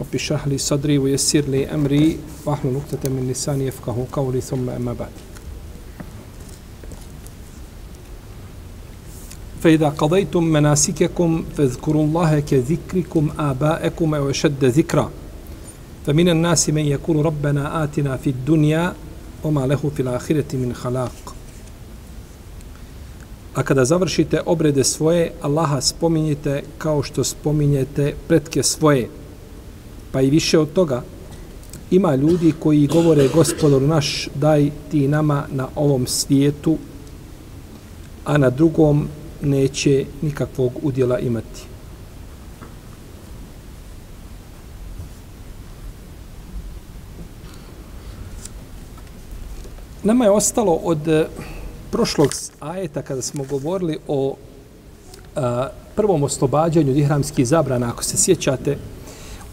رب اشرح لي صدري ويسر لي أمري. واحلل نقطة من لساني يفقه قولي ثم أما بعد. فإذا قضيتم مناسككم فاذكروا الله كذكركم آباءكم أو أشد ذكرًا. فمن الناس من يقول ربنا آتنا في الدنيا وما له في الآخرة من خلاق. A kada završite obrede svoje, Allaha spominjete kao što spominjete pretke svoje. Pa i više od toga, ima ljudi koji govore gospodar naš, daj ti nama na ovom svijetu, a na drugom neće nikakvog udjela imati. Nama je ostalo od eh, prošlog ajeta kada smo govorili o a, prvom oslobađanju od ihramskih zabrana, ako se sjećate,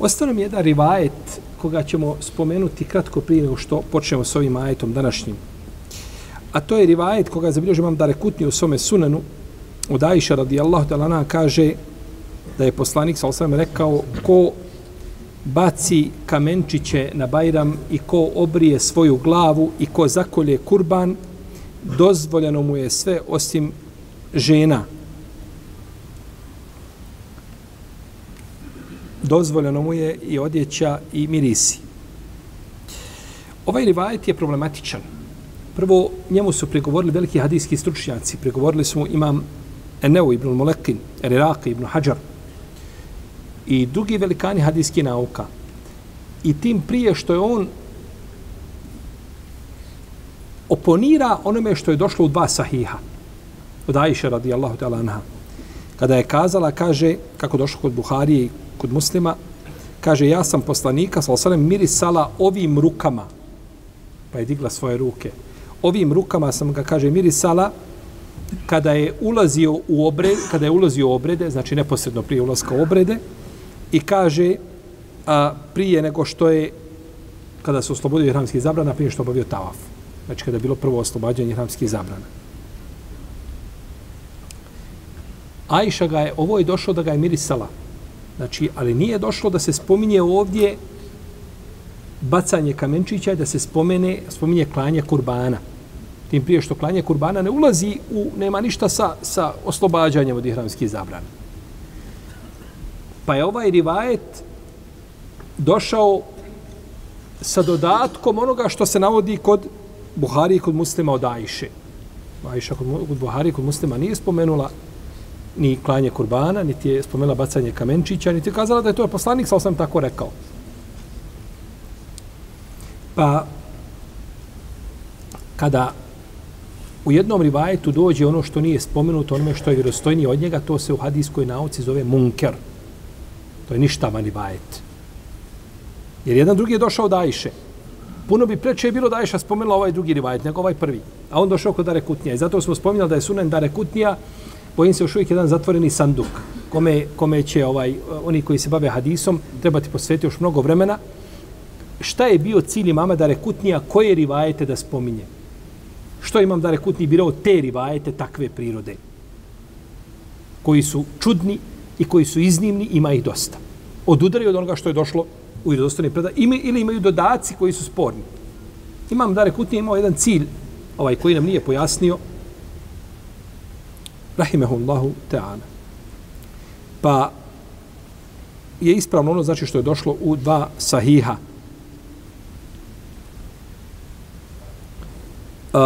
Ostao nam jedan rivajet koga ćemo spomenuti kratko prije nego što počnemo s ovim ajetom današnjim. A to je rivajet koga zabilježi imam da rekutni u svome sunanu od Aisha radijallahu talana kaže da je poslanik sa osam rekao ko baci kamenčiće na Bajram i ko obrije svoju glavu i ko zakolje kurban, dozvoljeno mu je sve osim žena. Dozvoljeno mu je i odjeća i mirisi. Ovaj rivajet je problematičan. Prvo, njemu su pregovorili veliki hadijski stručnjaci. Pregovorili su mu imam Eneu ibn Molekin, Eriraki ibn Hajar, i drugi velikani hadijski nauka. I tim prije što je on oponira onome što je došlo u dva sahiha. Od Aisha radijallahu ta'ala anha. Kada je kazala, kaže, kako došlo kod Buharije i kod muslima, kaže, ja sam poslanika, sa salam, mirisala ovim rukama. Pa je digla svoje ruke. Ovim rukama sam ga, kaže, mirisala kada je ulazio u obrede, kada je ulazio u obrede, znači neposredno prije ulaska u obrede, i kaže a, prije nego što je kada se oslobodio ihramskih zabrana, prije što obavio tavaf. Znači kada je bilo prvo oslobađanje ihramskih zabrana. Ajša ga je, ovo je došlo da ga je mirisala. Znači, ali nije došlo da se spominje ovdje bacanje kamenčića i da se spomene, spominje klanje kurbana. Tim prije što klanje kurbana ne ulazi u, nema ništa sa, sa oslobađanjem od ihramskih zabrana. Pa je ovaj rivajet došao sa dodatkom onoga što se navodi kod Buhari i kod muslima od Ajše. Ajša kod, kod Buhari i kod muslima nije spomenula ni klanje kurbana, niti je spomenula bacanje kamenčića, niti je kazala da je to je poslanik, sa sam tako rekao. Pa, kada u jednom rivajetu dođe ono što nije spomenuto, onome što je vjerostojnije od njega, to se u hadijskoj nauci zove munker. To je ništa mani vajet. Jer jedan drugi je došao da Ajše. Puno bi preče bilo da Ajša spomenula ovaj drugi rivajet, nego ovaj prvi. A on došao kod Dare Kutnija. I zato smo spominjali da je sunen Dare Kutnija, bojim se još uvijek jedan zatvoreni sanduk, kome, kome će ovaj, oni koji se bave hadisom trebati posvetiti još mnogo vremena. Šta je bio cilj imama da Kutnija, koje rivajete da spominje? Što imam da rekutni birao te rivajete takve prirode? Koji su čudni, i koji su iznimni, ima ih dosta. Odudaraju od onoga što je došlo u vjerodostojni predaj, ima, ili imaju dodaci koji su sporni. Imam da Kutnije imao jedan cilj, ovaj koji nam nije pojasnio, Rahimehullahu ta'ala. Pa je ispravno ono znači što je došlo u dva sahiha. Uh,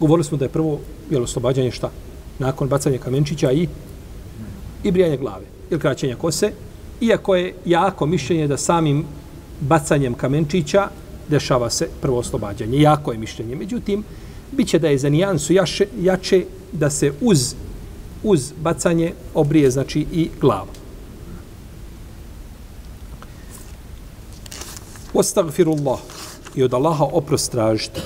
Govorili smo da je prvo jel, oslobađanje šta? Nakon bacanja kamenčića i i brijanje glave ili kraćenja kose. Iako je jako mišljenje da samim bacanjem kamenčića dešava se prvo oslobađanje. Jako je mišljenje. Međutim, bit će da je za nijansu jaše, jače da se uz uz bacanje obrije, znači i glavu. Ostagfirullah i od Allaha oprost tražite.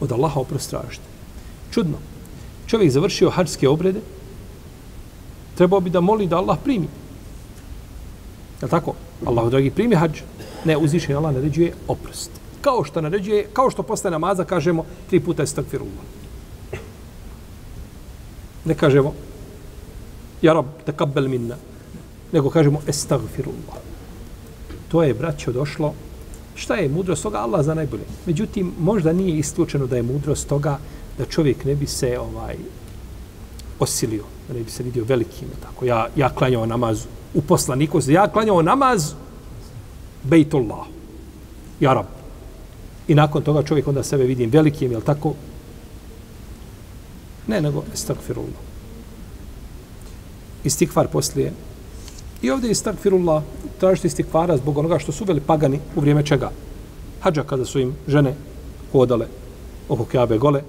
Od Allaha oprost tražite. Čudno. Čovjek završio hađske obrede, trebao bi da moli da Allah primi. Je tako? Allah, dragi, primi hađ. Ne, uzvišen Allah naređuje oprost. Kao što naređuje, kao što posle namaza kažemo tri puta estagfirullah. Ne kažemo Ja rab, takabbel minna. Nego kažemo estagfirullah. To je, braćo, došlo. Šta je mudrost toga? Allah za najbolje. Međutim, možda nije isključeno da je mudrost toga da čovjek ne bi se ovaj osilio, da ne bi se vidio velikim. Tako. Ja, ja klanjao namaz u poslaniku, znači, ja klanjao namaz Bejtullah. Ja rab. I nakon toga čovjek onda sebe vidim velikim, je tako? Ne, nego estagfirullah. Istikvar poslije. I ovdje je istakfirullah, tražite istikvara zbog onoga što su veli pagani u vrijeme čega? Hadža kada su im žene hodale oko Kjabe gole,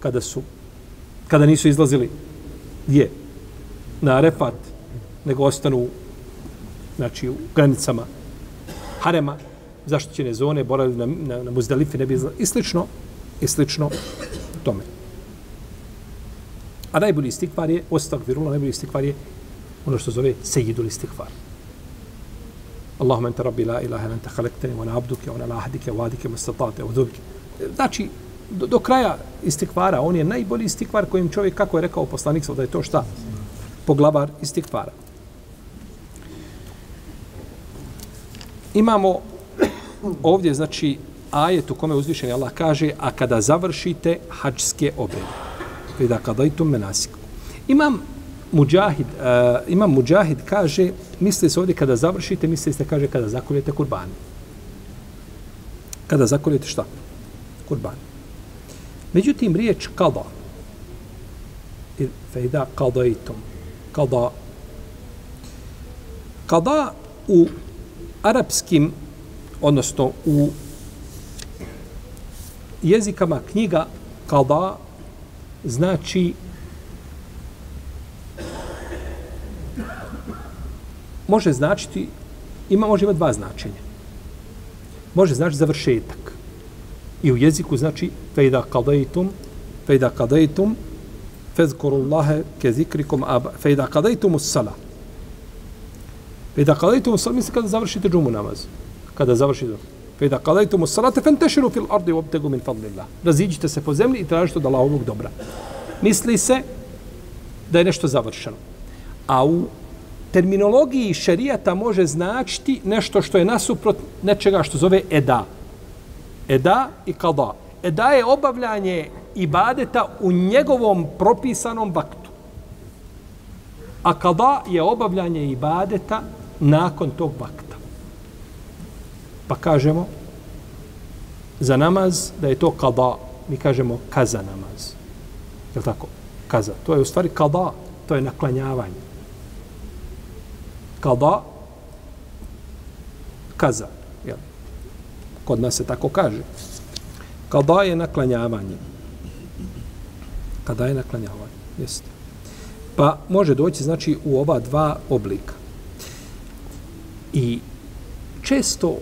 kada su, kada nisu izlazili gdje? Na Arefat, nego ostanu znači, u granicama harema, zaštićene zone, boravili na, na, na muzdalifi, ne bi znali, i slično, i slično tome. A najbolji istikvar je, ostak virula, najbolji istikvar je ono što zove sejidul istikvar. Allahumma anta rabbi la ilaha anta khalaqtani wa ana abduka wa ana ahdika wa adika mustata'ta wa dhubka. Znači do, do kraja istikvara, on je najbolji istikvar kojim čovjek kako je rekao poslanik da je to šta? Poglavar istikvara. Imamo ovdje znači ajet u kome uzvišeni Allah kaže a kada završite hađske obrede kada kadaitum menasiku. Imam Mujahid, uh, imam Mujahid kaže, misli se ovdje kada završite, misli se kaže kada zakoljete kurban. Kada zakoljete šta? Kurban. Međutim, riječ kada, fejda kadaitum, kada, kada u arapskim, odnosno u jezikama knjiga kada znači može značiti ima može imati dva značenja. Može znači završetak. I u jeziku znači fejda kadajtum, fejda kadajtum, fezkurullahe ke zikrikum aba fejda kadajtum us salat. Fejda kadaitum usala misli kada završite džumu namaz. Kada završite Fejda kadaitum ussalate fantashiru fil ardi wabtagu min fadlillah. Raziđite se po zemlji i tražite od Allahovog dobra. Misli se da je nešto završeno. A u terminologiji šerijata može značiti nešto što je nasuprot nečega što zove eda. Eda i kada. Eda je obavljanje ibadeta u njegovom propisanom vaktu. A kada je obavljanje ibadeta nakon tog vakta. Pa kažemo za namaz da je to kada, mi kažemo kaza namaz. Je tako? Kaza. To je u stvari kada, to je naklanjavanje. Kada, kaza. Jel? Kod nas se tako kaže. Kada je naklanjavanje. Kada je naklanjavanje. Jeste. Pa može doći, znači, u ova dva oblika. I često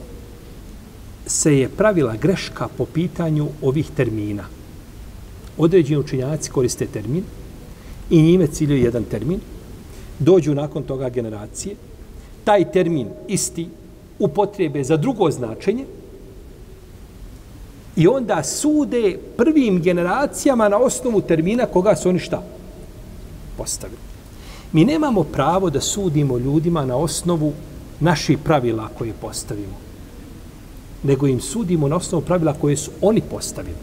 se je pravila greška po pitanju ovih termina. Određeni učinjaci koriste termin i njime ciljaju jedan termin. Dođu nakon toga generacije. Taj termin isti upotrebe za drugo značenje i onda sude prvim generacijama na osnovu termina koga su oni šta? Postavili. Mi nemamo pravo da sudimo ljudima na osnovu naših pravila koje postavimo nego im sudimo na osnovu pravila koje su oni postavili.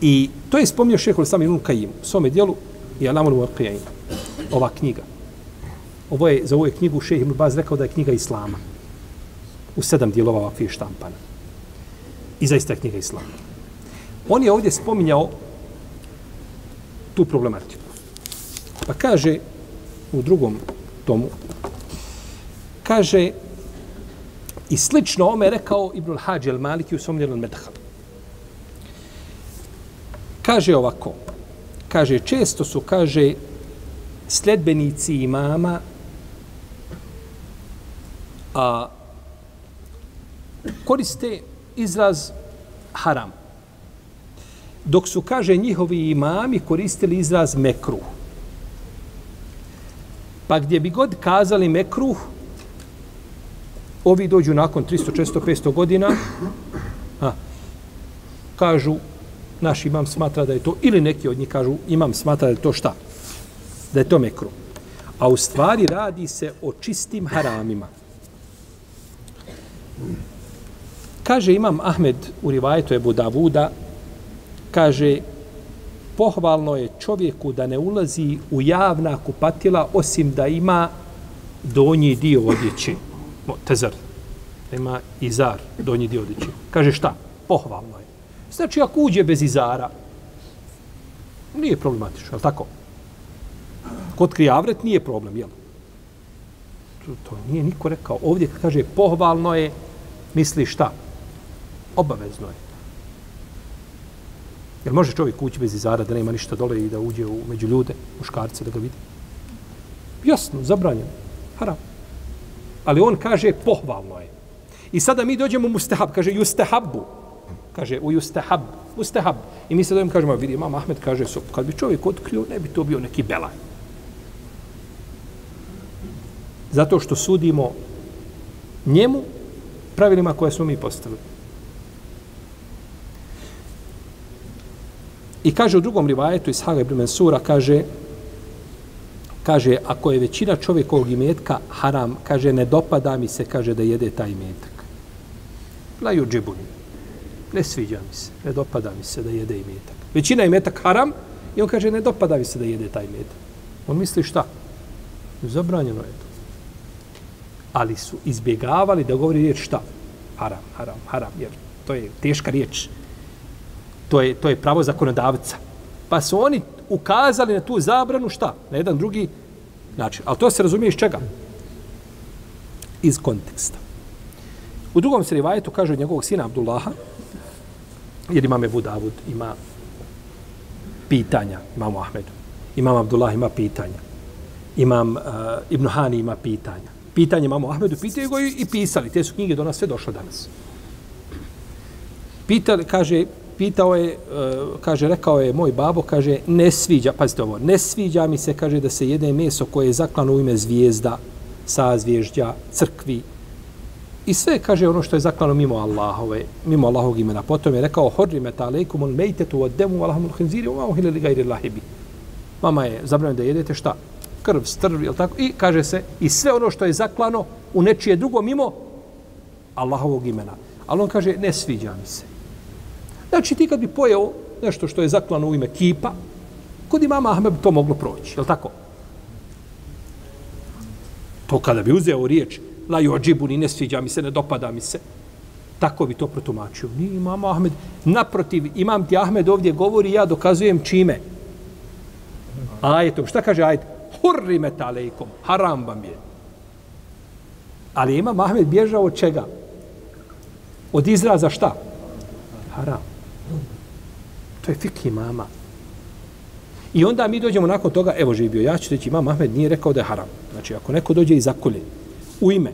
I to je spomnio šehol sam Ilun Kajim u svome dijelu i Alamul Muaqiyain. Ova knjiga. Ovo je, za ovu je knjigu šeheh Ibn Baz rekao da je knjiga Islama. U sedam dijelova ovakve štampana. I zaista je knjiga Islama. On je ovdje spominjao tu problematiku. Pa kaže u drugom tomu, kaže I slično ome je rekao Ibn al-Hađi al-Maliki u svom djelu Medhal. Kaže ovako, kaže, često su, kaže, sledbenici imama a, koriste izraz haram. Dok su, kaže, njihovi imami koristili izraz mekruh. Pa gdje bi god kazali mekruh, ovi dođu nakon 300, 400, 500 godina, a, kažu, naš imam smatra da je to, ili neki od njih kažu, imam smatra da je to šta? Da je to mekruh. A u stvari radi se o čistim haramima. Kaže imam Ahmed u rivajetu Ebu Davuda, kaže, pohvalno je čovjeku da ne ulazi u javna kupatila osim da ima donji dio odjeće. Tezar. Ima izar, donji dio odjeće. Kaže šta? Pohvalno je. Znači, ako uđe bez izara, nije problematično, je tako? Kod krijavret nije problem, jel? To, to nije niko rekao. Ovdje kaže pohvalno je, misli šta? Obavezno je. Jel može čovjek ući bez izara da nema ništa dole i da uđe u, među ljude, muškarce, da ga vidi? Jasno, zabranjeno. Haram. Ali on kaže pohvalno je. I sada mi dođemo u mustahab, kaže justahabu. Kaže u justahab, mustahab. I mi se dođemo, kažemo, vidi, imam Ahmed kaže, so, kad bi čovjek otkrio, ne bi to bio neki belaj. Zato što sudimo njemu pravilima koje smo mi postavili. I kaže u drugom rivajetu iz Haga ibn Mansura, kaže, kaže, ako je većina čovjekovog imetka haram, kaže, ne dopada mi se, kaže, da jede taj imetak. La juđibuni. Ne sviđa mi se, ne dopada mi se da jede imetak. Većina imetak haram i on kaže, ne dopada mi se da jede taj imetak. On misli šta? Zabranjeno je to. Ali su izbjegavali da govori riječ šta? Haram, haram, haram, jer to je teška riječ to je, to je pravo zakonodavca. Pa su oni ukazali na tu zabranu šta? Na jedan drugi način. Ali to se razumije iz čega? Iz konteksta. U drugom se rivajetu kaže od njegovog sina Abdullaha, jer imam Ebu Davud, ima pitanja, imam Ahmedu. Imam Abdullah ima pitanja. Imam uh, Ibn Hani ima pitanja. Pitanje imamo Ahmedu, pitaju go i, i pisali. Te su knjige do nas sve došle danas. Pitali, kaže, pitao je, e, kaže, rekao je moj babo, kaže, ne sviđa, pazite ovo, ne sviđa mi se, kaže, da se jede meso koje je zaklano u ime zvijezda, sazvježdja, crkvi. I sve, kaže, ono što je zaklano mimo Allahove, mimo Allahovog imena. Potom je rekao, horri meta alejkum un mejtetu od demu Allahom ulhinziri, oma uhile li gajri lahibi. Mama je zabranjeno da jedete šta? Krv, strv, ili tako? I kaže se, i sve ono što je zaklano u nečije drugo mimo Allahovog imena. Ali on kaže, ne sviđa mi se. Znači ti kad bi pojeo nešto što je zaklano u ime kipa, kod imama Ahmed bi to moglo proći, je li tako? To kada bi uzeo riječ, la jođibu, ni ne sviđa mi se, ne dopada mi se, tako bi to protumačio. Ni imam Ahmed, naprotiv, imam ti Ahmed ovdje govori, ja dokazujem čime. Ajetom, šta kaže ajet? Hurrimet metalejkom, haram vam je. Ali imam Ahmed bježao od čega? Od izraza šta? Haram. To je fik imama. I onda mi dođemo nakon toga, evo živio, ja ću reći, imam Ahmed nije rekao da je haram. Znači, ako neko dođe i zakolje u ime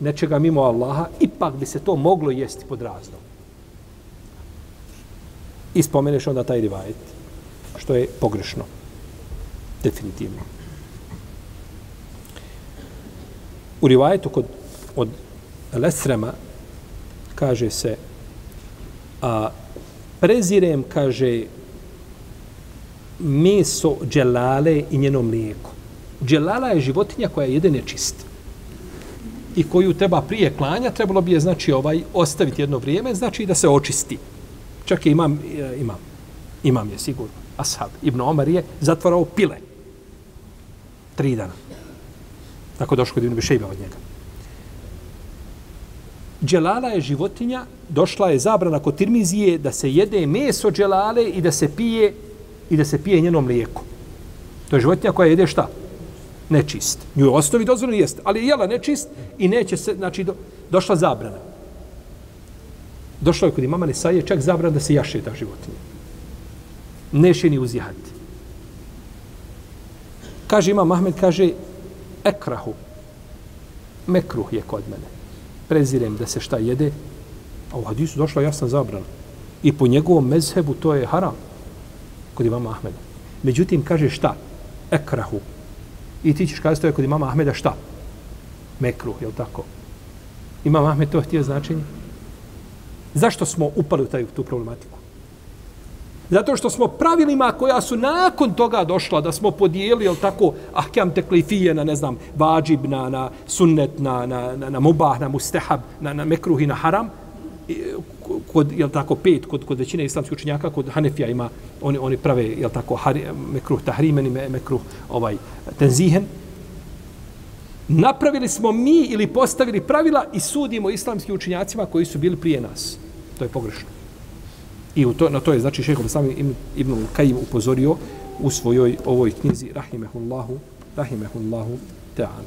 nečega mimo Allaha, ipak bi se to moglo jesti pod raznom. I spomeneš onda taj rivajet, što je pogrešno. Definitivno. U rivajetu kod, od Lesrema kaže se a prezirem, kaže, meso dželale i njeno mlijeko. Dželala je životinja koja jede nečist. čist. I koju treba prije klanja, trebalo bi je, znači, ovaj, ostaviti jedno vrijeme, znači da se očisti. Čak je imam, e, imam, imam je sigurno. Ashab Ibn Omar je zatvarao pile. Tri dana. Tako došlo kod Ibn Bešejba od njega. Dželala je životinja, došla je zabrana kod Tirmizije da se jede meso dželale i da se pije i da se pije njeno mlijeko. To je životinja koja jede šta? Nečist. Nju je osnovi dozvoljeno jeste, ali je jela nečist i neće se, znači, do, došla zabrana. Došla je kod imama Nesaje čak zabrana da se jaše ta životinja. Neće ni uzjahati. Kaže imam Mahmed, kaže ekrahu. Mekruh je kod mene. Prezirem da se šta jede. A u hadisu došla jasna zabrana. I po njegovom mezhebu to je haram. Kod imama Ahmeda. Međutim, kaže šta? Ekrahu. I ti ćeš kazati to je kod imama Ahmeda šta? Mekruh, je li tako? Imam Ahmed to htio značenje? Zašto smo upali u taj, tu problematiku? Zato što smo pravilima koja su nakon toga došla, da smo podijeli, jel tako, ahkam teklifije na, ne znam, vađib, na, na sunnet, na, na, na, na mubah, na mustehab, na, na mekruh i na haram, kod, jel tako, pet, kod, kod većine islamskih učenjaka, kod Hanefija ima, oni, oni prave, jel tako, hari, mekruh tahrimen i mekruh ovaj, tenzihen. Napravili smo mi ili postavili pravila i sudimo islamskim učenjacima koji su bili prije nas. To je pogrešno. I u to, na to je, znači, šejh sami Ibn, Ibn Kajim upozorio u svojoj ovoj knjizi Rahimehullahu, Rahimehullahu Teala.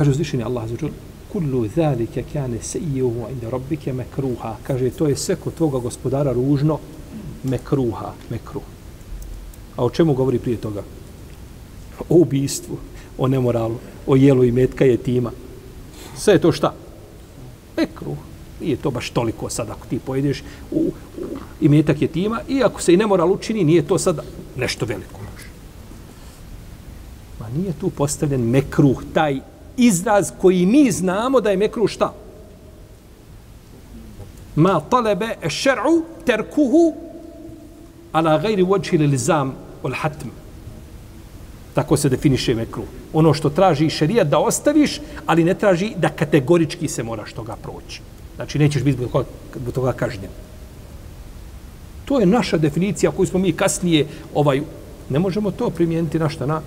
Kaže uzvišeni Allah za džel, kullu zalike kane sejijuhu inda rabbike mekruha. Kaže, to je sve kod tvoga gospodara ružno mekruha, mekruh. A o čemu govori prije toga? O ubistvu, o nemoralu, o jelu i metka je tima. Sve je to šta? Mekruh. Nije to baš toliko sad ako ti pojedeš u, u imetak je tima i ako se i nemoral učini, nije to sad nešto veliko. Ma nije tu postavljen mekruh, taj izraz koji mi znamo da je mekru šta? Ma talebe e šer'u terkuhu ala gajri vođi lilizam ul hatm. Tako se definiše mekru. Ono što traži šerijat da ostaviš, ali ne traži da kategorički se moraš toga proći. Znači, nećeš biti zbog toga kažnjen. To je naša definicija koju smo mi kasnije ovaj ne možemo to primijeniti na šta na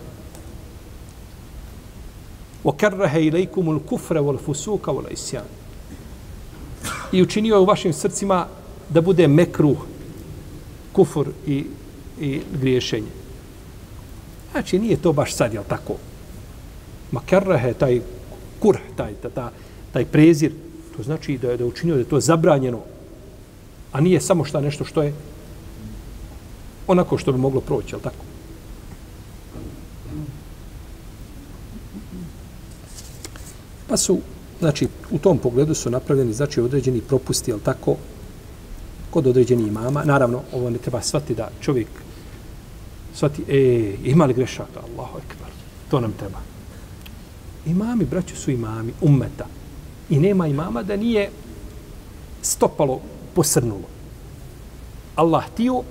وَكَرَّهَ إِلَيْكُمُ الْكُفْرَ وَالْفُسُوكَ وَالْإِسْيَانِ I učinio je u vašim srcima da bude mekruh, kufur i, i griješenje. Znači, nije to baš sad, jel tako? Ma kerrahe, taj kur, taj, ta, ta, taj prezir, to znači da je da učinio da je to zabranjeno, a nije samo šta nešto što je onako što bi moglo proći, jel tako? Pa su, znači, u tom pogledu su napravljeni, znači, određeni propusti, jel tako, kod određenih imama. Naravno, ovo ne treba shvati da čovjek shvati, e, ima li grešaka? Allahu ekber. To nam treba. Imami, braću, su imami, ummeta. I nema imama da nije stopalo, posrnulo. Allah tio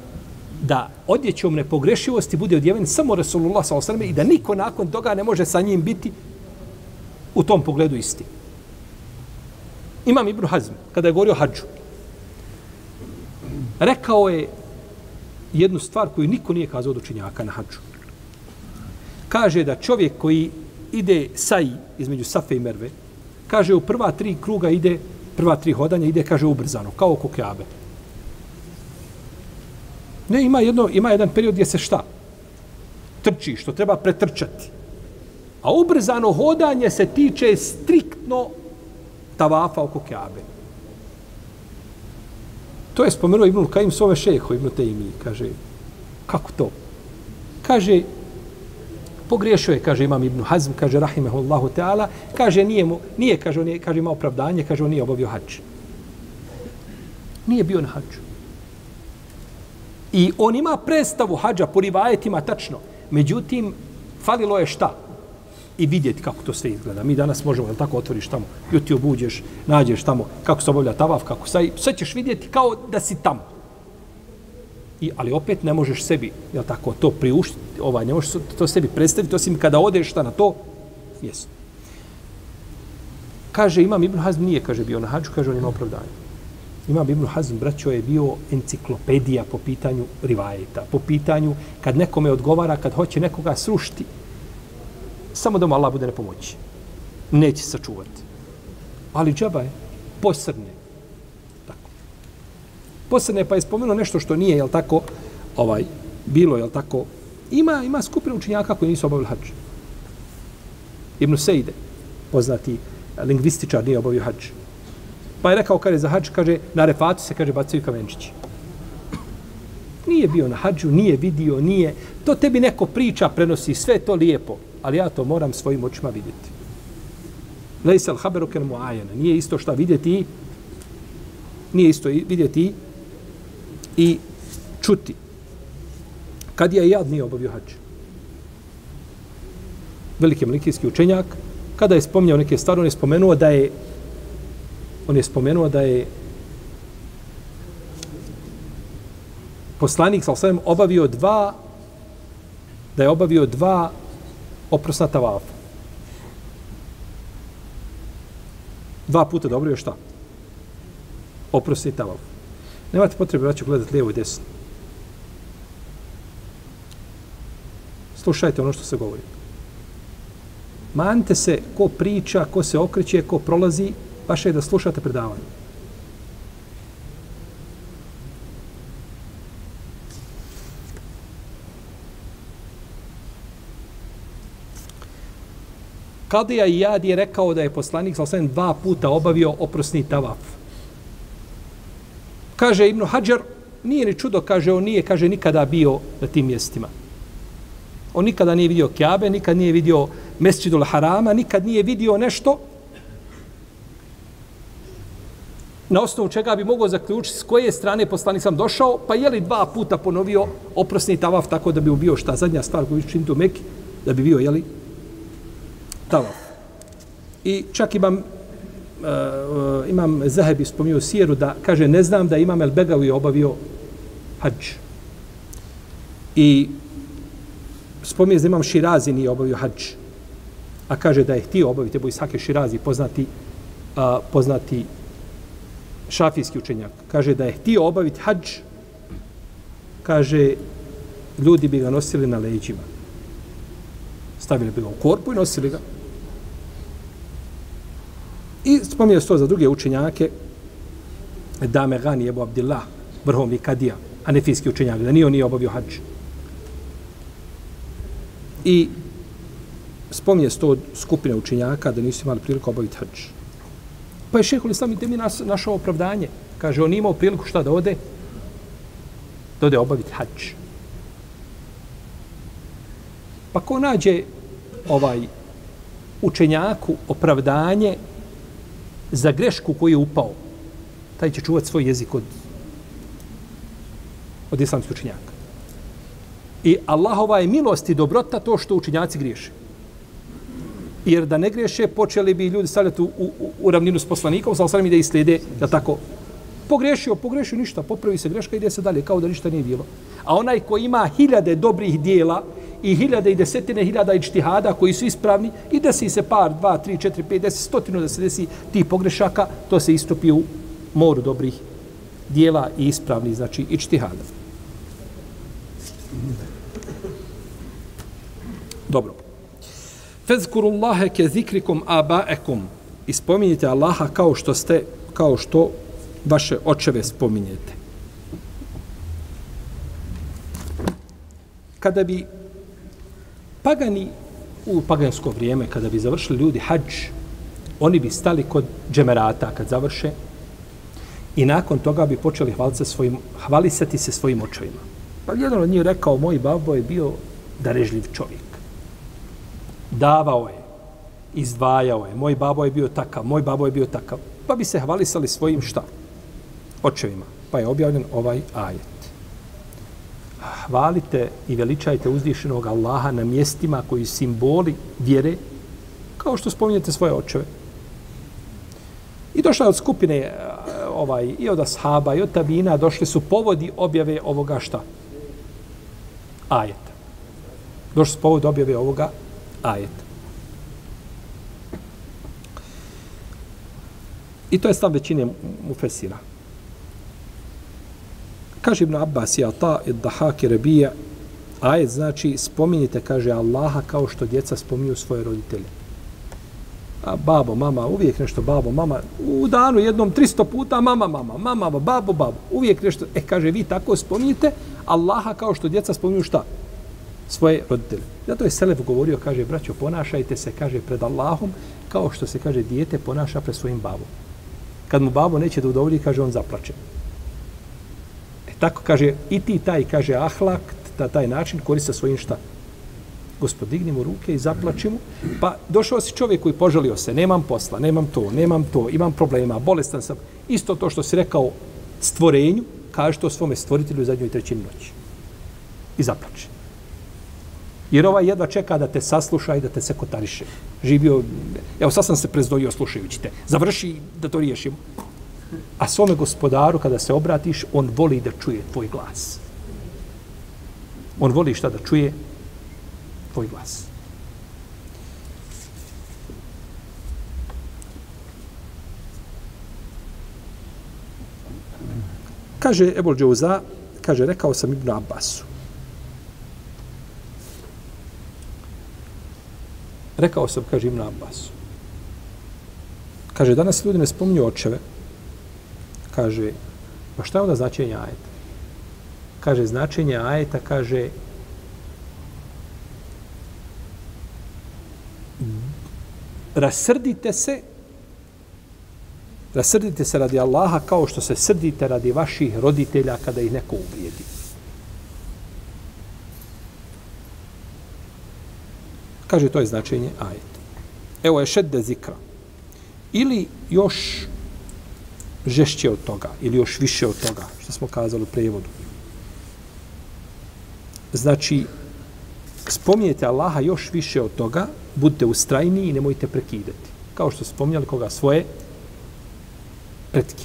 da odjećom nepogrešivosti bude odjeven samo Rasulullah s.a.v. i da niko nakon toga ne može sa njim biti u tom pogledu isti. Imam Ibn Hazm, kada je govorio hađu, rekao je jednu stvar koju niko nije kazao od učinjaka na hađu. Kaže da čovjek koji ide saj između Safe i Merve, kaže u prva tri kruga ide, prva tri hodanja ide, kaže ubrzano, kao oko Keabe. Ne, ima, jedno, ima jedan period gdje se šta? Trči, što treba pretrčati. A ubrzano hodanje se tiče striktno tavafa oko Kjabe. To je spomenuo Ibn Kajim svome šeho, Ibn Tejmi, kaže, kako to? Kaže, pogriješio je, kaže imam Ibn Hazm, kaže rahimehullahu ta'ala, kaže nije mu, nije, kaže, on je, kaže ima opravdanje, kaže on nije obavio hač. Nije bio na hađu. I on ima predstavu hađa po rivajetima tačno. Međutim, falilo je šta? I vidjeti kako to sve izgleda. Mi danas možemo, jel tako, otvoriš tamo, YouTube uđeš, nađeš tamo kako se obavlja tavaf, kako sve, sve ćeš vidjeti kao da si tamo. I, ali opet ne možeš sebi, jel tako, to priuštiti, ovaj, ne možeš to sebi predstaviti, osim kada odeš šta na to, jesu. Kaže, imam Ibn Hazm nije, kaže, bio na hađu, kaže, on ima opravdanje. Imam Ibn Hazm, braćo, je bio enciklopedija po pitanju rivajeta, po pitanju kad nekome odgovara, kad hoće nekoga srušiti, samo da mu Allah bude na pomoći. Neće sačuvati. Ali džaba je posrne. Tako. Posrne pa je spomenuo nešto što nije, jel tako, ovaj, bilo, jel tako, ima, ima skupina učenjaka koji nisu obavili hađ. Ibn Sejde, poznati lingvističar, nije obavio hađ. Pa je rekao, kaže, za hađ, kaže, na refatu se, kaže, bacaju kamenčići. Nije bio na hađu, nije vidio, nije. To tebi neko priča, prenosi, sve to lijepo. Ali ja to moram svojim očima vidjeti. Lejsel haberu ker mu. Nije isto šta vidjeti nije isto vidjeti i čuti. Kad je jad nije obavio hađ. Veliki malikijski učenjak, kada je spominjao neke stvari, on je spomenuo da je on je spomenuo da je poslanik sa osvijem obavio dva da je obavio dva oprosna tavafa. Dva puta dobro je šta? Oprosni tavaf. Nemate potrebe da ću gledati lijevo i desno. Slušajte ono što se govori. Manite se ko priča, ko se okreće, ko prolazi, vaše je da slušate predavanje. Kadija i Jad je rekao da je poslanik sa dva puta obavio oprosni tavaf. Kaže Ibnu Hadžar, nije ni čudo, kaže, on nije, kaže, nikada bio na tim mjestima. On nikada nije vidio Kjabe, nikad nije vidio Mesčidul Harama, nikad nije vidio nešto na osnovu čega bi mogao zaključiti s koje strane poslanik sam došao, pa je li dva puta ponovio oprosni tavaf tako da bi ubio šta zadnja stvar koju čini tu Meki, da bi bio, je li, tavaf. I čak imam uh, imam Zahebi spomnio Sijeru da kaže ne znam da imam El Begavi obavio hađ. I spomnio da imam Širazi nije obavio hađ. A kaže da je htio obaviti Ebu Isake Širazi poznati, uh, poznati šafijski učenjak. Kaže da je htio obaviti hađ kaže ljudi bi ga nosili na leđima. Stavili bi ga u korpu i nosili ga. I spominje se to za druge učenjake, Dame Gani, Ebu Abdillah, vrhovni kadija, anefijski učenjak, da nije on nije obavio hađ. I spominje se to skupine učenjaka da nisu imali priliku obaviti hađ. Pa je šehol Islam i temi nas, našao opravdanje. Kaže, on imao priliku šta da ode? Da ode obaviti hađ. Pa ko nađe ovaj učenjaku opravdanje za grešku koju je upao, taj će čuvati svoj jezik od, od islamskih učinjaka. I Allahova je milost i dobrota to što učinjaci griješe. Jer da ne griješe, počeli bi ljudi stavljati u, u, u ravninu s poslanikom, sa osalim da ih slijede, da tako, pogrešio, pogrešio ništa, popravi se greška, ide se dalje, kao da ništa nije bilo. A onaj ko ima hiljade dobrih dijela i hiljade i desetine hiljada ičtihada koji su ispravni i desi se par, dva, tri, četiri, pet, deset, stotinu da se desi tih pogrešaka, to se istopi u moru dobrih dijela i ispravni, znači ičtihada. Dobro. Fezkurullahe ke zikrikum abaekum. Ispominjite Allaha kao što ste, kao što vaše očeve spominjete. Kada bi pagani u pagansko vrijeme, kada bi završili ljudi hađ, oni bi stali kod džemerata kad završe i nakon toga bi počeli hvalisati, svojim, hvalisati se svojim očevima. Pa jedan od njih rekao, moj babo je bio darežljiv čovjek. Davao je, izdvajao je, moj babo je bio takav, moj babo je bio takav. Pa bi se hvalisali svojim šta? Očevima. Pa je objavljen ovaj ajet hvalite i veličajte uzdišenog Allaha na mjestima koji simboli vjere, kao što spominjete svoje očeve. I došla od skupine e, ovaj, i od ashaba i od tabina, došli su povodi objave ovoga šta? Ajeta. Došli su povodi objave ovoga ajeta. I to je stav većine mufesira. Kaže Ibn Abbas i Ata i Dahak i Rebija, ajet znači spominjite, kaže Allaha kao što djeca spominju svoje roditelje. A babo, mama, uvijek nešto babo, mama, u danu jednom 300 puta mama, mama, mama, babo, babo, uvijek nešto, e kaže vi tako spominjite Allaha kao što djeca spominju šta? Svoje roditelje. Zato je Selef govorio, kaže, braćo, ponašajte se, kaže, pred Allahom, kao što se, kaže, dijete ponaša pred svojim babom. Kad mu babo neće da udovolji, kaže, on zaplače. Tako kaže, i ti taj, kaže, ahlak, ta, taj način korista svojim šta? Gospod, digni mu ruke i zaplači mu. Pa došao si čovjek koji požalio se, nemam posla, nemam to, nemam to, imam problema, bolestan sam. Isto to što si rekao stvorenju, kaže to svome stvoritelju u zadnjoj trećini noći. I zaplači. Jer ovaj jedva čeka da te sasluša i da te se kotariše. Živio, evo sad sam se prezdojio slušajući te. Završi da to riješimo. A svome gospodaru kada se obratiš, on voli da čuje tvoj glas. On voli šta da čuje? Tvoj glas. Kaže Ebol Džouza, kaže, rekao sam Ibn Abbasu. Rekao sam, kaže Ibn Abbasu. Kaže, danas ljudi ne spominju očeve. Kaže, pa šta je onda značenje ajeta? Kaže, značenje ajeta, kaže, rasrdite se Rasrdite se radi Allaha kao što se srdite radi vaših roditelja kada ih neko uvrijedi. Kaže, to je značenje ajeta. Evo je šedde zikra. Ili još žešće od toga, ili još više od toga, što smo kazali u prevodu. Znači, spominjete Allaha još više od toga, budite ustrajni i nemojte prekidati. Kao što spominjali koga svoje pretke.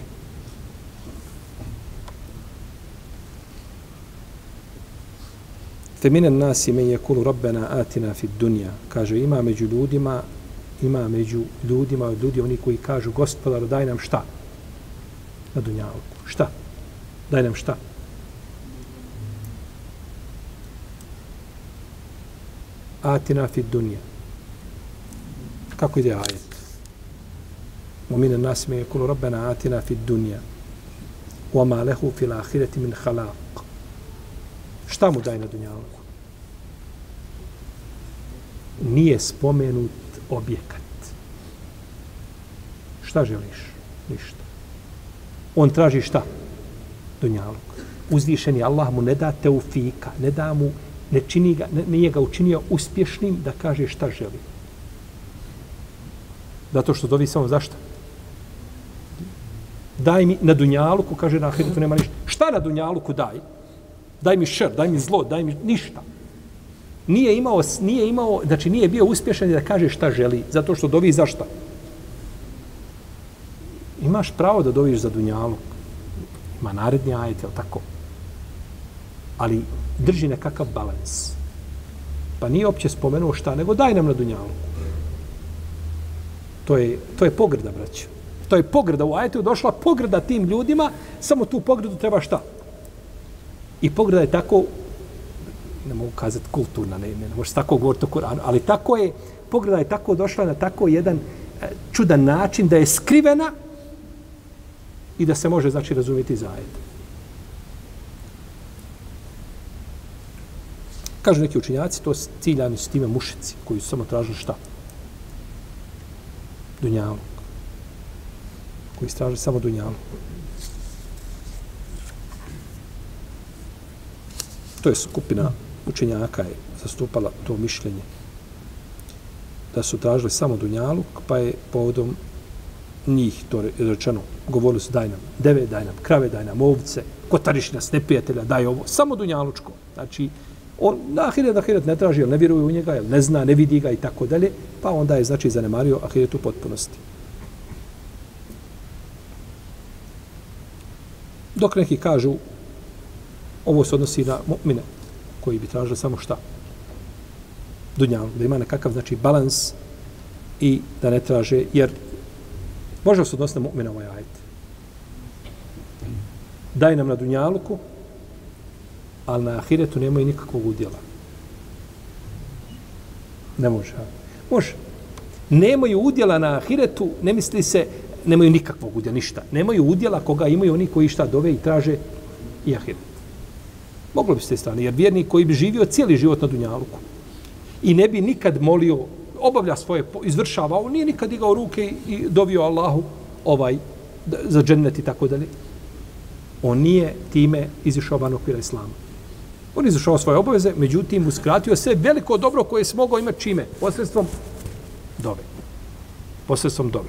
Feminen nas ime je kulu robbena atina fit dunja. Kaže, ima među ljudima, ima među ljudima, od ljudi oni koji kažu, gospodar, daj nam šta? na dunjavku. Šta? Daj nam šta? Atina fi dunja. Kako ide ajet? Mumine nasime je kulu rabbena atina fi dunja. Oma lehu fil ahireti min halak. Šta mu daj na dunjavku? Nije spomenut objekat. Šta želiš? Ništa. On traži šta? Dunjaluk. Uzvišen je Allah mu ne da teufika, ne da mu, ne čini ga, ne, nije ga učinio uspješnim da kaže šta želi. Zato što dovi samo zašto? daj mi na dunjaluku, kaže na ahiretu nema ništa. Šta na dunjaluku daj? Daj mi šer, daj mi zlo, daj mi ništa. Nije imao, nije imao, znači nije bio uspješan da kaže šta želi, zato što dovi za šta? Imaš pravo da doviš za dunjalog. Ima naredni ajet, je tako? Ali drži nekakav balans. Pa nije opće spomenuo šta, nego daj nam na dunjaluku. To je, to je pogrda, braćo. To je pogrda. U ajetu došla pogrda tim ljudima, samo tu pogrdu treba šta? I pogrda je tako, ne mogu kazati kulturna, ne, ne, ne može tako govoriti o Koranu, ali tako je, pogrda je tako došla na tako jedan eh, čudan način da je skrivena i da se može, znači, razumjeti za. Kažu neki učinjaci, to ciljani su time mušici koji su samo tražili šta? Dunjavu koji straže samo dunjalu. To je skupina učenjaka je zastupala to mišljenje da su tražili samo dunjaluk, pa je povodom njih to rečeno, govorili su daj nam deve, daj nam krave, daj nam ovce, kotariš nas, neprijatelja, daj ovo, samo dunjalučko. Znači, on na ahiret, ahiret ne traži, ne vjeruje u njega, ne zna, ne vidi ga i tako dalje, pa onda je, znači, zanemario ahiret u potpunosti. Dok neki kažu, ovo se odnosi na mu'mine, koji bi tražili samo šta? Dunjalu, da ima nekakav, znači, balans i da ne traže, jer može se odnositi na mu'mina ovaj ajet. Daj nam na dunjaluku, ali na ahiretu nemaju nikakvog udjela. Ne može. Može. Nemaju udjela na ahiretu, ne misli se nemaju nikakvog udjela, ništa. Nemaju udjela koga imaju oni koji šta dove i traže i ahiret. Moglo bi se te strane, jer vjernik koji bi živio cijeli život na Dunjaluku i ne bi nikad molio, obavlja svoje, izvršavao, nije nikad digao ruke i dovio Allahu ovaj da, za džennet i tako dalje. On nije time izišao van okvira islama. On je izišao svoje obaveze, međutim, uskratio sve veliko dobro koje se mogao imati čime? Posredstvom dove. Posredstvom dove.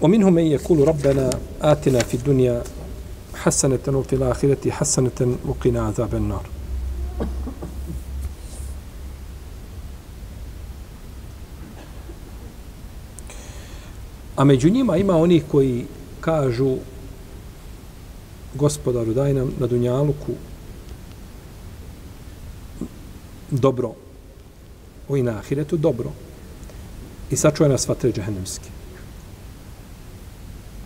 ومنهم من يقول ربنا آتنا في الدنيا حسنة وفي الآخرة حسنة وقنا عذاب النار A među njima ima oni koji kažu gospodaru daj nam na Dunjaluku dobro o i na Ahiretu dobro i sačuvaj nas vatre džahennemske.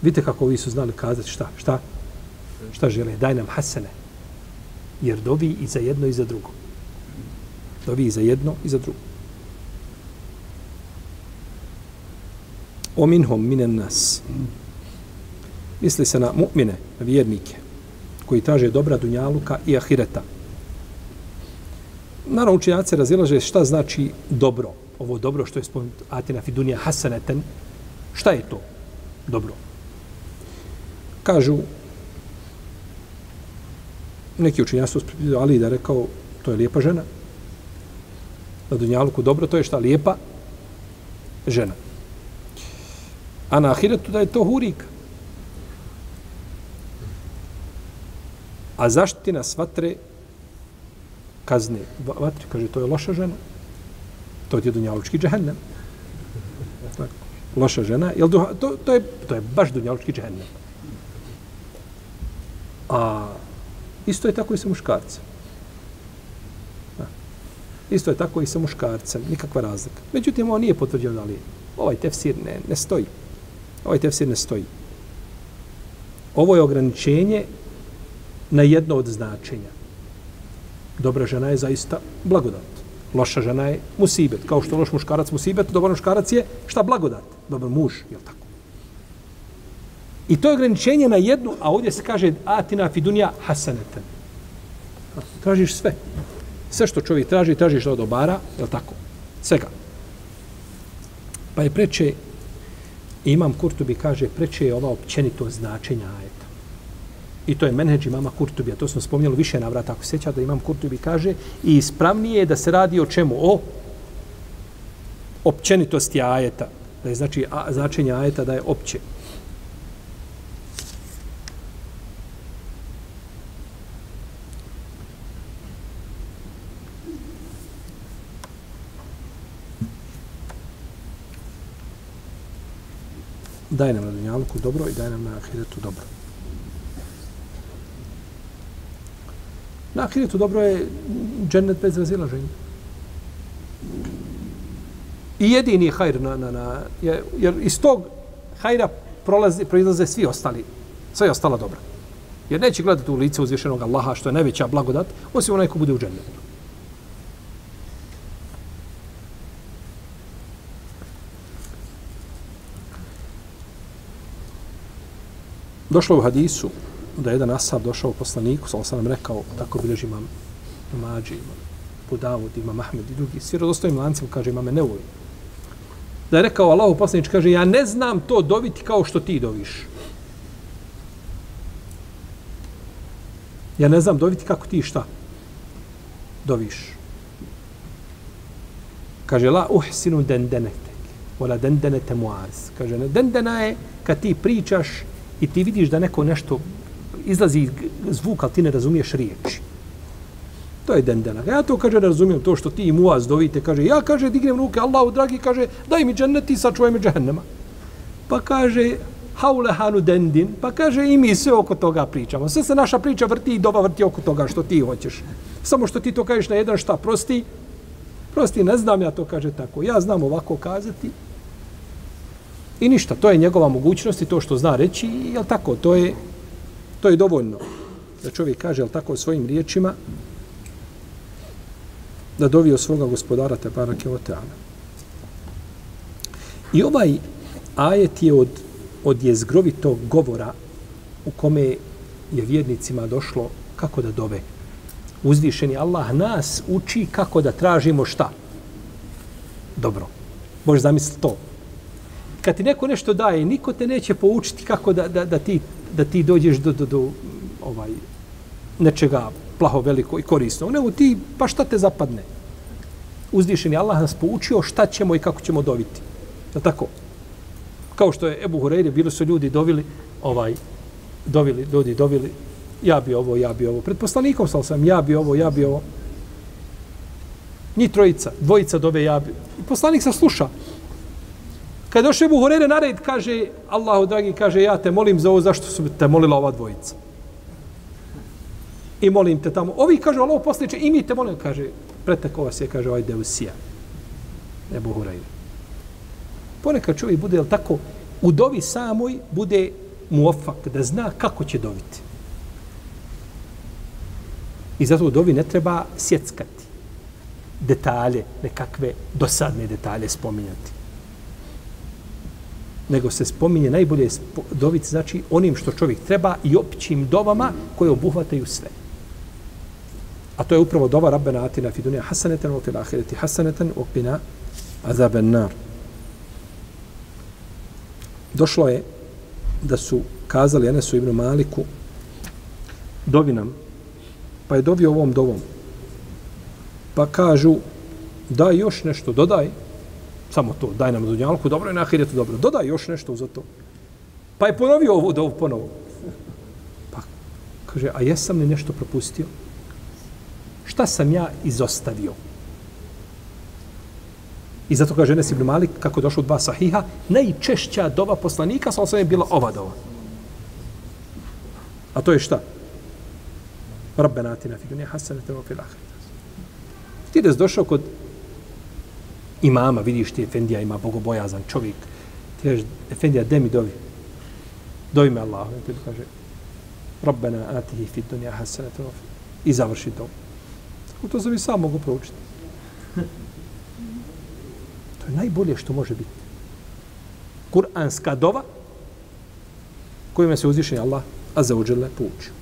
Vidite kako vi su znali kazati šta, šta, šta žele, daj nam hasene. Jer dovi i za jedno i za drugo. Dovi i za jedno i za drugo. O minhom minen nas. Misli se na mu'mine, na vjernike, koji traže dobra dunjaluka i ahireta. Naravno, učenjaci razilaže šta znači dobro. Ovo dobro što je spomenuto Atina fidunija hasaneten. Šta je to dobro? Kažu, neki učenjaci su Ali da rekao, to je lijepa žena. Na dunjaluku dobro, to je šta? Lijepa žena. A na ahiretu da je to hurik. A zaštitina svatre kazne vatre, kaže, to je loša žena. To je dunjalučki džehennem. Loša žena. Jel, to, to, je, to je baš dunjalučki džehennem. A isto je tako i sa muškarcem. Isto je tako i sa muškarcem. Nikakva razlika. Međutim, ovo nije potvrđeno da li ovaj tefsir ne, ne stoji. Ovaj tefsir ne stoji. Ovo je ograničenje na jedno od značenja. Dobra žena je zaista blagodat. Loša žena je musibet. Kao što loš muškarac musibet, dobar muškarac je šta blagodat? Dobar muž, je tako? I to je ograničenje na jednu, a ovdje se kaže atina fidunja hasaneten. Tražiš sve. Sve što čovjek traži, tražiš od dobara, je tako? Svega. Pa je preče, imam Kurtubi kaže, preče je ova općenito značenja ajeta. I to je menheđ imama Kurtubi, a to smo spomnjali više navrata, ako seća da imam Kurtubi kaže, i ispravnije je da se radi o čemu? O općenitosti ajeta. Da je znači a, značenje ajeta da je opće. Daj nam na dunjalku dobro i daj nam na ahiretu dobro. Na ahiretu dobro je džennet bez razilaženja. I jedini hajr na, na, na, je, jer iz tog hajra prolazi, proizlaze svi ostali, sve ostala dobra. Jer neće gledati u lice uzvišenog Allaha, što je najveća blagodat, osim onaj ko bude u džennetu. Došlo u hadisu da je jedan asab došao poslaniku, sa sam nam rekao, tako bilježi imam Mađi, imam Budavud, imam Ahmed i drugi, svi rodostojim lancima, kaže, imame ne. Da je rekao Allahu poslanič, kaže, ja ne znam to doviti kao što ti doviš. Ja ne znam doviti kako ti šta doviš. Kaže, la uhsinu dendenetek, wala dendenete muaz. Kaže, dendena je kad ti pričaš i ti vidiš da neko nešto izlazi zvuk, ali ti ne razumiješ riječi. To je dendena. Ja to kaže, ne razumijem to što ti i muaz dovite, kaže, ja kaže, dignem ruke, Allahu dragi, kaže, daj mi džennet i sačuvaj mi džehennema. Pa kaže, haule hanu dendin, pa kaže, i mi sve oko toga pričamo. Sve se naša priča vrti i doba vrti oko toga što ti hoćeš. Samo što ti to kažeš na jedan šta, prosti, prosti, ne znam ja to kaže tako. Ja znam ovako kazati, I ništa, to je njegova mogućnost i to što zna reći, je tako, to je, to je dovoljno. Da čovjek kaže, jel tako, svojim riječima, da dovio svoga gospodara te barake oteana. I ovaj ajet je od, od jezgrovitog govora u kome je vjernicima došlo kako da dove. Uzvišeni Allah nas uči kako da tražimo šta? Dobro. Možeš zamisliti to. Kad ti neko nešto daje, niko te neće poučiti kako da, da, da, ti, da ti dođeš do, do, do ovaj, nečega plaho veliko i korisno. Ono, nego ti, pa šta te zapadne? Uzdišeni Allah nas poučio šta ćemo i kako ćemo dobiti. Je tako? Kao što je Ebu Hureyre, bilo su ljudi dovili, ovaj, dovili, ljudi dovili, ja bi ovo, ja bi ovo. Pred poslanikom sam sam, ja bi ovo, ja bi ovo. Ni trojica, dvojica dove ja bi. I poslanik se sluša. Kad došao Ebu Hureyre na red, kaže, Allahu dragi, kaže, ja te molim za ovo, zašto su te molila ova dvojica? I molim te tamo. Ovi kaže, Allah posliče, i mi te molim, kaže, preteko vas je, kaže, ovaj Deusija. Ebu Hureyre. Ponekad čovjek bude, jel tako, u dovi samoj bude muofak, da zna kako će doviti. I zato u dovi ne treba sjeckati detalje, nekakve dosadne detalje spominjati. Nego se spominje najbolje dobiti, znači onim što čovjek treba i općim dovama koje obuhvataju sve. A to je upravo dova Rabbena Atina fi dunija u fil ahireti hasanetan u pina azaben nar. Došlo je da su kazali Enesu ibn Maliku dovi nam pa je dovio ovom dovom pa kažu daj još nešto, dodaj samo to, daj nam dunjalku, dobro je na ahiretu, dobro, dodaj još nešto za to. Pa je ponovio ovu dovu ponovo. Pa kaže, a jesam li nešto propustio? Šta sam ja izostavio? I zato kaže Enes ibn Malik, kako došlo dva sahiha, najčešća doba poslanika sa osam je bila ova dova. A to je šta? Rabbena atina fi dunja hasanete wa fil ahiret. Ti da došao kod imama, vidiš ti Efendija ima bogobojazan čovjek. Ti kažeš, Efendija, de mi dovi. Dovi me Allah. I kaže, Rabbena atihi fi dunja hasanatu wa I završi to. Tako to sam i sam mogu proučiti. To je najbolje što može biti. Kur'anska dova kojima se uzvišenje Allah a za uđele poučio.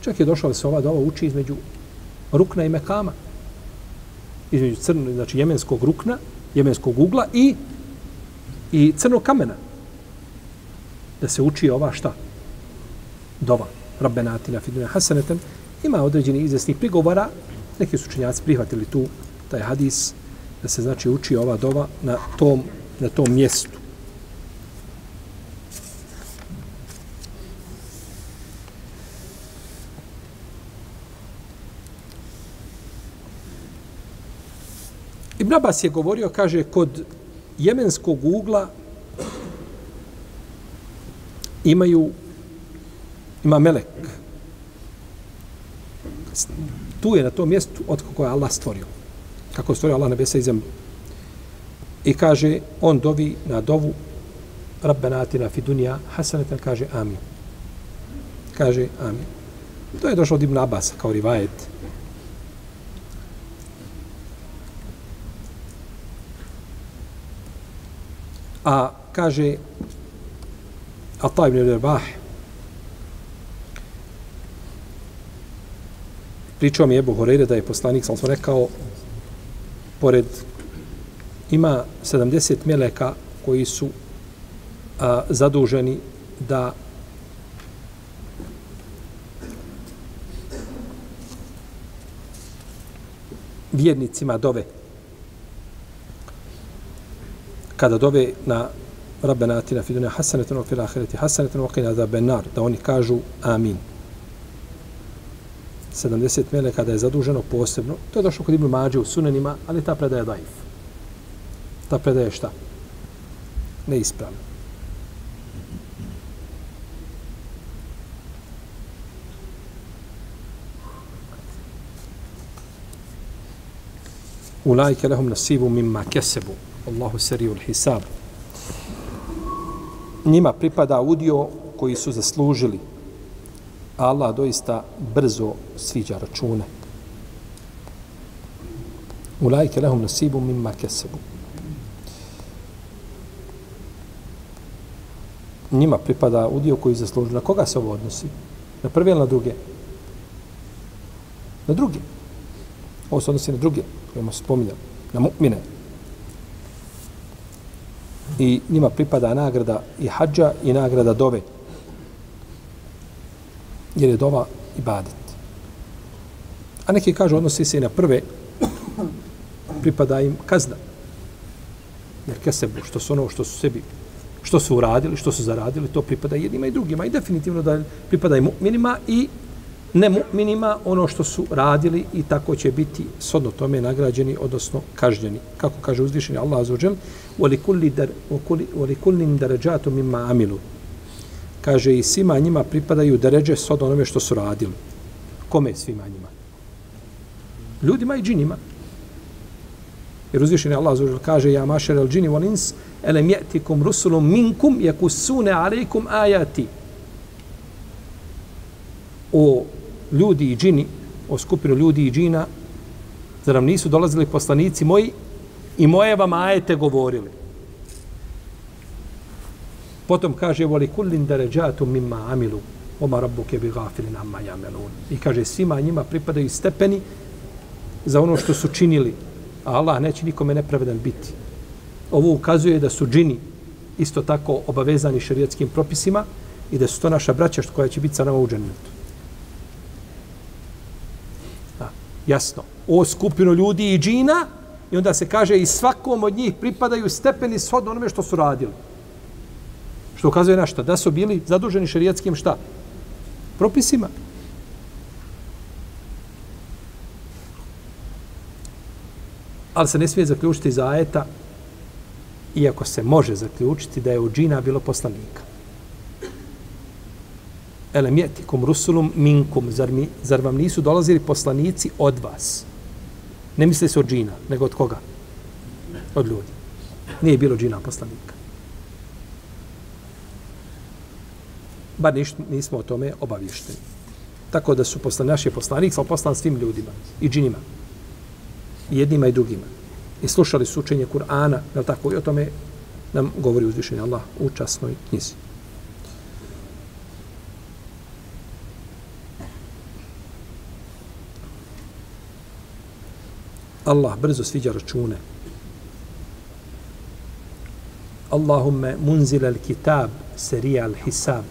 Čak je došao da se ova dova uči između rukna i mekama. Između crno, znači jemenskog rukna, jemenskog ugla i i crnog kamena. Da se uči ova šta? Dova. Rabbenatina fiduna hasanatan. Ima određeni izvesnih prigovora. Neki su učenjaci prihvatili tu taj hadis da se znači uči ova dova na tom, na tom mjestu. Ibn Abbas je govorio, kaže, kod jemenskog ugla imaju, ima melek. Tu je na tom mjestu od kako je Allah stvorio kako stvorio Allah nebesa i zemlju. I kaže, on dovi na dovu Rabbena atina fi dunja hasanetan, kaže amin. Kaže amin. To je došlo od Ibn Abbas kao rivajet. A kaže Ata ibn Rebah pričao mi je Ebu Horeire da je poslanik, sam rekao, pored ima 70 meleka koji su a, zaduženi da vjernicima dove kada dove na Rabbena atina fi dunya hasanatan wa fil akhirati hasanatan wa qina adhaban nar da oni kažu amin 70 mele kada je zaduženo posebno. To je došlo kod Ibn Mađe u sunenima, ali ta predaja je daif. Ta predaja je šta? Neispravna. Ulajke lehum nasibu mimma kesebu. Allahu seriju hisab. Njima pripada udio koji su zaslužili Allah doista brzo sviđa račune. Ulajke lehum nasibu mimma kesebu. Njima pripada udio koji zaslužili. Na koga se ovo odnosi? Na prve ili na druge? Na druge. Ovo se odnosi na druge, kojima smo. Na mu'mine. i njima pripada nagrada i hađa i nagrada dove. Jer je dova ibadet. A neki kažu odnosi se i na prve, pripada im kazna. Jer kesebu, što su ono što su sebi, što su uradili, što su zaradili, to pripada jednima i drugima. I definitivno da pripada i mu'minima i ne mu'minima ono što su radili i tako će biti sodno tome nagrađeni, odnosno kažnjeni. Kako kaže uzvišeni Allah azuđel, وَلِكُلِّنْ دَرَجَاتُ مِمَّا amilu. Kaže i svima njima pripadaju deređe sodno onome što su radili. Kome svima njima? Ljudima i džinima. Jer uzvišeni Allah azuđel kaže ja mašer el džini wal ins elem je'tikum rusulum minkum yakussune alejkum ajati o ljudi i džini, o skupinu ljudi i džina, zar nam nisu dolazili poslanici moji i moje vam ajete govorili. Potom kaže, voli kullin deređatu mimma amilu, oma rabbuke bi gafilin amma jamelun. I kaže, svima njima pripadaju stepeni za ono što su činili, a Allah neće nikome nepravedan biti. Ovo ukazuje da su džini isto tako obavezani šarijatskim propisima i da su to naša braća koja će biti sa nama u džennetu. Jasno, o skupinu ljudi i džina, i onda se kaže i svakom od njih pripadaju stepeni shodno onome što su radili. Što ukazuje na šta? Da su bili zaduženi šerijetskim šta? Propisima. Ali se ne smije zaključiti za ajeta, iako se može zaključiti da je u džina bilo poslanika elem jetikum rusulum minkum, zar, mi, zar vam nisu dolazili poslanici od vas? Ne misli se od džina, nego od koga? Od ljudi. Nije bilo džina poslanika. Bar niš, nismo o tome obavješteni. Tako da su poslan, naši poslanik, sam poslan svim ljudima i džinima. I jednima i drugima. I slušali su učenje Kur'ana, je tako? I o tome nam govori uzvišenje Allah u časnoj knjizi. Allah brzo sviđa račune. Allahumme munzil al kitab serija al hisab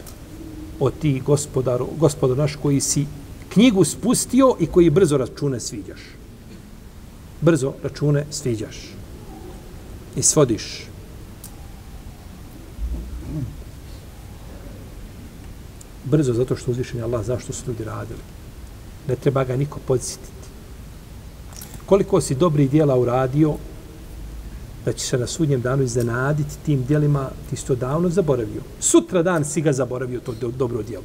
o ti gospodaru, gospodar naš koji si knjigu spustio i koji brzo račune sviđaš. Brzo račune sviđaš. I svodiš. Brzo zato što uzvišen je Allah zašto su ljudi radili. Ne treba ga niko podsjetiti koliko si dobri dijela uradio, da će se na sudnjem danu iznenaditi tim dijelima, ti si to davno zaboravio. Sutra dan si ga zaboravio, to do, dobro dijelo.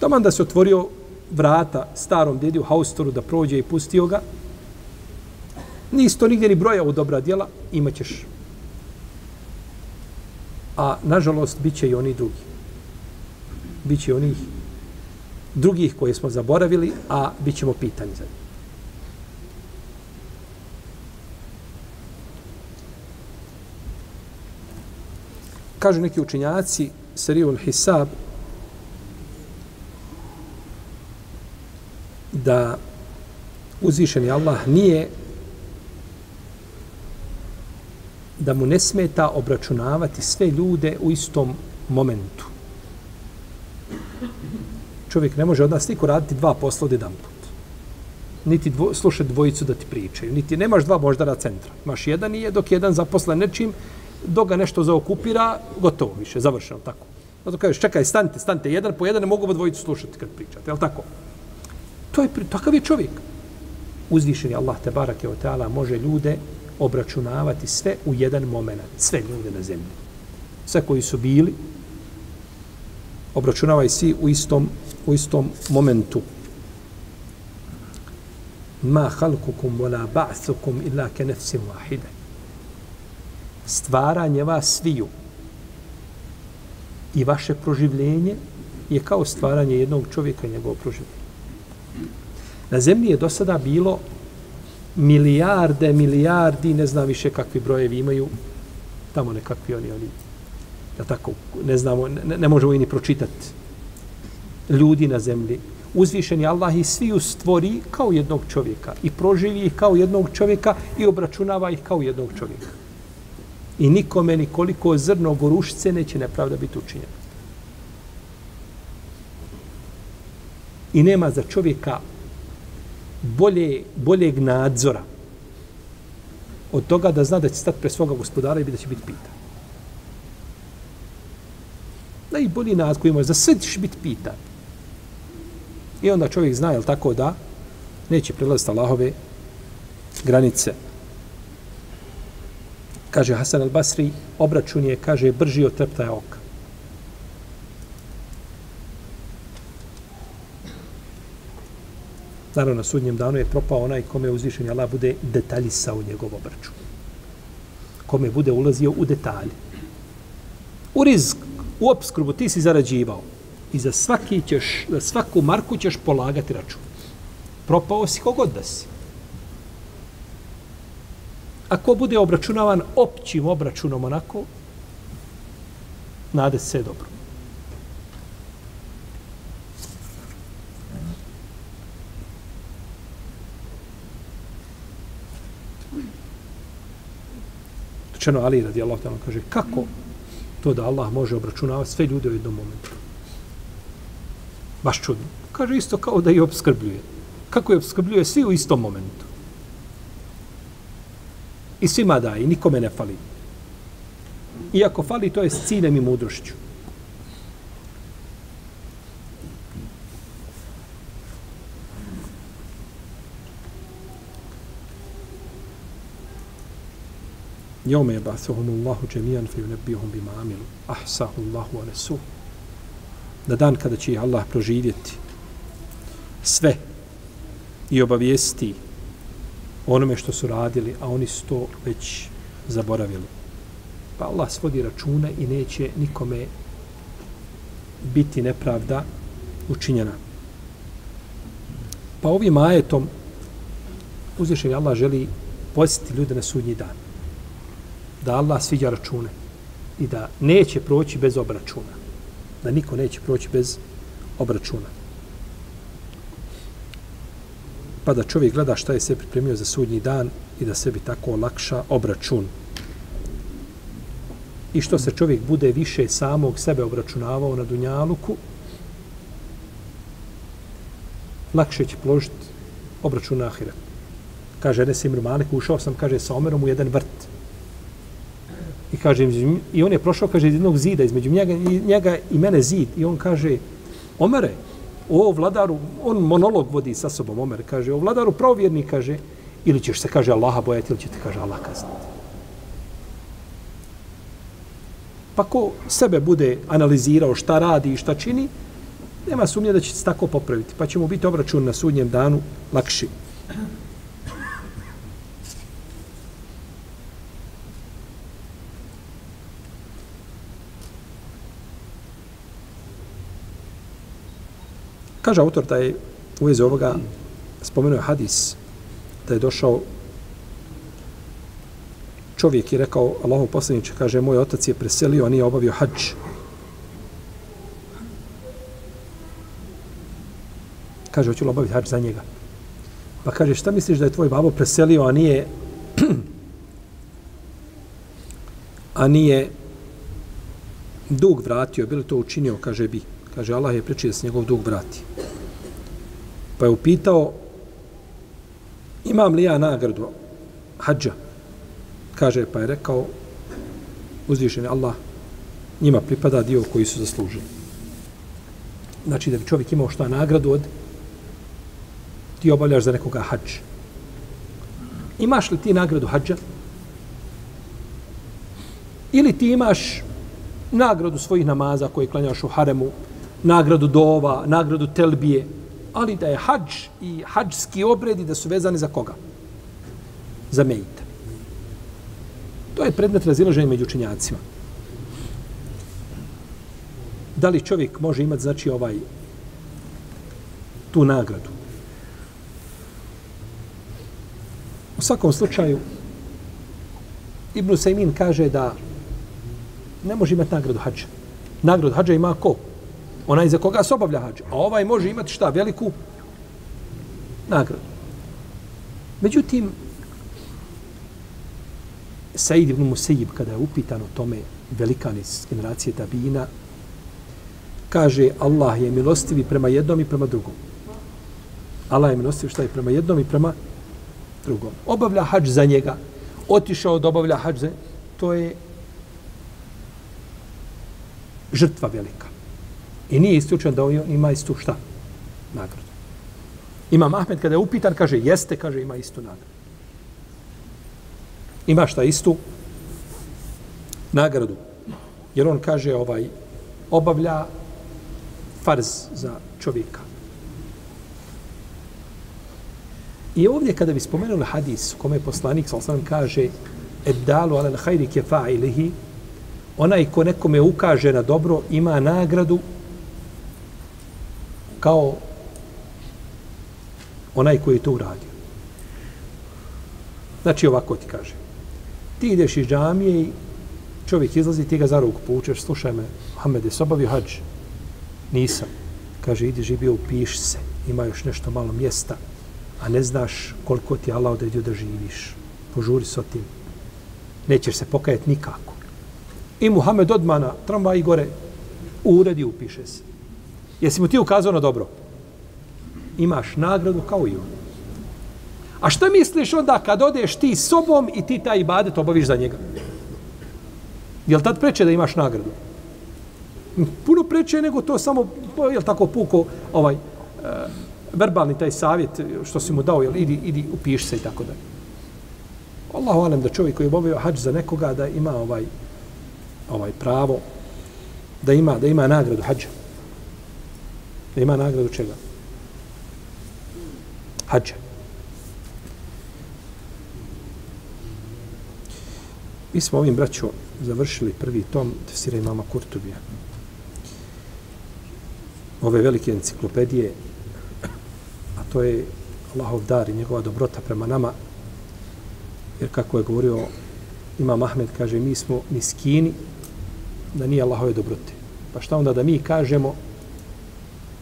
Taman da se otvorio vrata starom dedi u haustoru da prođe i pustio ga, nisi to nigdje ni broja u dobra dijela, imat ćeš. A, nažalost, bit će i oni drugi. Biće oni drugih koje smo zaboravili, a bit ćemo pitani za njih. Kažu neki učinjaci, Serijul Hisab, da uzvišeni Allah nije da mu ne smeta obračunavati sve ljude u istom momentu čovjek ne može od nas niko raditi dva posla od jedan put. Niti dvo, slušati dvojicu da ti pričaju. Niti nemaš dva moždara centra. Maš jedan i je dok jedan zaposlen nečim, dok ga nešto zaokupira, gotovo više, završeno, tako. Zato kažeš, čekaj, stante, stante, jedan po jedan, ne mogu dvojicu slušati kad pričate, je tako? To je, takav je čovjek. Uzvišen je Allah, te barake o teala, može ljude obračunavati sve u jedan moment, sve ljude na zemlji. Sve koji su bili, obračunavaj svi u istom u istom momentu. Ma halkukum wala ba'thukum illa ke nefsim wahide. Stvaranje vas sviju i vaše proživljenje je kao stvaranje jednog čovjeka i njegovo proživljenje. Na zemlji je do sada bilo milijarde, milijardi, ne znam više kakvi brojevi imaju, tamo nekakvi oni, oni, ja tako, ne znamo, ne, ne možemo i ni pročitati ljudi na zemlji uzvišeni Allah i svi stvori kao jednog čovjeka i proživi ih kao jednog čovjeka i obračunava ih kao jednog čovjeka. I nikome nikoliko zrno gorušice neće nepravda biti učinjena. I nema za čovjeka bolje, boljeg nadzora od toga da zna da će stati pre svoga gospodara i da će biti pitan. Najbolji nadzor koji može, za sve ćeš biti pitan. I onda čovjek zna, jel tako da, neće prelaziti Allahove granice. Kaže Hasan al-Basri, obračun je, kaže, brži od treptaja oka. Naravno, na sudnjem danu je propao onaj kome uzvišenje Allah bude detaljisao njegov obračun. Kome bude ulazio u detalje. U rizk, u obskrbu ti si zarađivao. I za svaki ćeš, za svaku marku ćeš polagati račun. Propao si kogod da si. Ako bude obračunavan općim obračunom onako, nade se dobro. Rečeno Ali radi Allah kaže kako to da Allah može obračunavati sve ljude u jednom momentu. Baš čudno. Kaže isto kao da je obskrbljuje. Kako je obskrbljuje svi u istom momentu. I svima daje, i nikome ne fali. Iako fali, to je s ciljem i mudrošću. Jome je basuhum Allahu džemijan fe unebihum bima amilu. Ahsahu Allahu anesu. Na dan kada će Allah proživjeti sve i obavijesti onome što su radili, a oni su to već zaboravili. Pa Allah svodi račune i neće nikome biti nepravda učinjena. Pa ovim ajetom uzvišen Allah želi posjetiti ljude na sudnji dan da Allah sviđa račune i da neće proći bez obračuna. Da niko neće proći bez obračuna. Pa da čovjek gleda šta je sve pripremio za sudnji dan i da sebi tako olakša obračun. I što se čovjek bude više samog sebe obračunavao na Dunjaluku, lakše će položiti obračun na Ahiret. Kaže Enes Imr Malik, ušao sam, kaže, sa Omerom u jedan vrt. Kaže, i on je prošao, kaže, iz jednog zida, između njega, i njega i mene zid. I on kaže, Omere, o vladaru, on monolog vodi sa sobom, Omer, kaže, o vladaru pravovjerni, kaže, ili ćeš se, kaže, Allaha bojati, ili će te, kaže, Allah kazniti. Pa ko sebe bude analizirao šta radi i šta čini, nema sumnje da će se tako popraviti. Pa će mu biti obračun na sudnjem danu lakši. Kaže autor da je u vezi ovoga spomenuo hadis da je došao čovjek i rekao Allahov poslaniče, kaže, moj otac je preselio, a nije obavio hađ. Kaže, hoću li obaviti hađ za njega? Pa kaže, šta misliš da je tvoj babo preselio, a nije a nije dug vratio, bi li to učinio, kaže, bi. Kaže, Allah je pričio da se njegov dug vrati. Pa je upitao, imam li ja nagradu hađa? Kaže, pa je rekao, uzvišen Allah, njima pripada dio koji su zaslužili. Znači, da bi čovjek imao šta nagradu od, ti obavljaš za nekoga hađ. Imaš li ti nagradu hađa? Ili ti imaš nagradu svojih namaza koje klanjaš u haremu, nagradu dova, nagradu telbije, ali da je hađ i hađski obredi da su vezani za koga? Za mejita. To je predmet razilaženja među učinjacima. Da li čovjek može imati, znači, ovaj, tu nagradu? U svakom slučaju, Ibn Sejmin kaže da ne može imati nagradu hađa. Nagradu hađa ima ko? Onaj za koga se obavlja hađ. A ovaj može imati šta? Veliku nagradu. Međutim, Said ibn Musejib, kada je upitan o tome velikan iz generacije Tabina, kaže Allah je milostivi prema jednom i prema drugom. Allah je milostiv šta je prema jednom i prema drugom. Obavlja hađ za njega, otišao da obavlja hađ za to je žrtva velika. I nije isključeno da on ima istu šta? Nagradu. Ima Mahmed kada je upitan, kaže, jeste, kaže, ima istu nagradu. Ima šta istu nagradu. Jer on kaže, ovaj, obavlja farz za čovjeka. I ovdje kada bi spomenuli hadis u kome poslanik sa osam kaže eddalu ala l'hajri kefa'ilihi onaj ko nekome ukaže na dobro ima nagradu kao onaj koji to uradio. Znači ovako ti kaže. Ti ideš iz džamije i čovjek izlazi, ti ga za ruku poučeš, slušaj me, Mohamed, je sobavio hađ? Nisam. Kaže, idi živio, upiš se, ima još nešto malo mjesta, a ne znaš koliko ti Allah odredio da živiš. Požuri s tim. Nećeš se pokajati nikako. I Muhammed odmana, tramvaj gore u uredi upiše se. Jesi mu ti ukazao na dobro? Imaš nagradu kao i on. A što misliš onda kad odeš ti sobom i ti taj ibadet obaviš za njega? Jel tad preče da imaš nagradu? Puno preče nego to samo, je tako puko, ovaj, e, verbalni taj savjet što si mu dao, jel, idi, idi, upiši se i tako dalje. Allahu alem da čovjek koji je obavio hađ za nekoga da ima ovaj, ovaj pravo, da ima, da ima nagradu hađa. Da ima nagradu čega? Hadža. Mi smo ovim braćom završili prvi tom tefsira imama Kurtubija. Ove velike enciklopedije, a to je Allahov dar i njegova dobrota prema nama, jer kako je govorio Imam Ahmed, kaže, mi smo miskini da nije Allahove dobrote. Pa šta onda da mi kažemo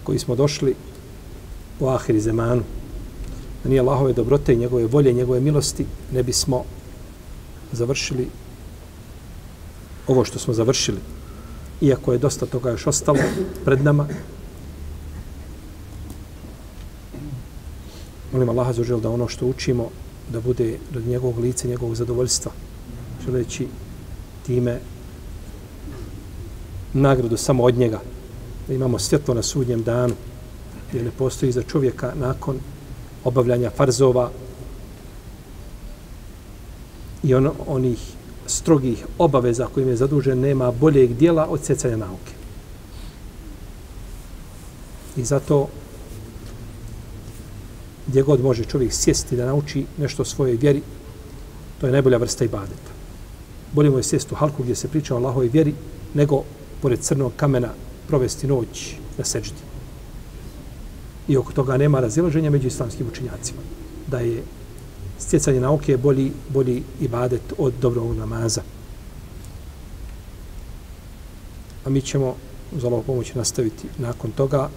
koji smo došli u ahiri zemanu, da nije Allahove dobrote i njegove volje i njegove milosti, ne bismo završili ovo što smo završili. Iako je dosta toga još ostalo pred nama. Molim Allaha za da ono što učimo da bude do njegovog lica, njegovog zadovoljstva. Želeći time nagradu samo od njega. Da imamo svjetlo na sudnjem danu jer ne postoji za čovjeka nakon obavljanja farzova i on, onih strogih obaveza kojim je zadužen nema boljeg dijela od sjecanja nauke. I zato gdje god može čovjek sjesti da nauči nešto svoje vjeri, to je najbolja vrsta ibadeta. Bolje mu je sjesti u halku gdje se priča o Allahoj vjeri, nego pored crnog kamena provesti noć na seđdi. I oko toga nema razilaženja među islamskim učinjacima. Da je stjecanje nauke bolji, bolji ibadet od dobrog namaza. A mi ćemo uz Allahovu pomoć nastaviti nakon toga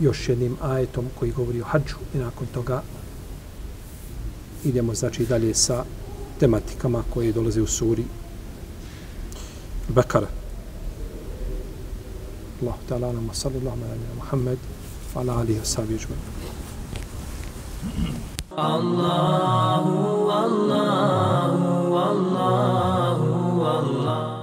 još jednim ajetom koji govori o hađu i nakon toga idemo znači dalje sa tematikama koje dolaze u suri Bekara. Allah ta'ala nama salli Allah ma'ala Muhammed wa ala alihi wa sahbihi ajma. Allahu, Allahu, Allahu, Allahu.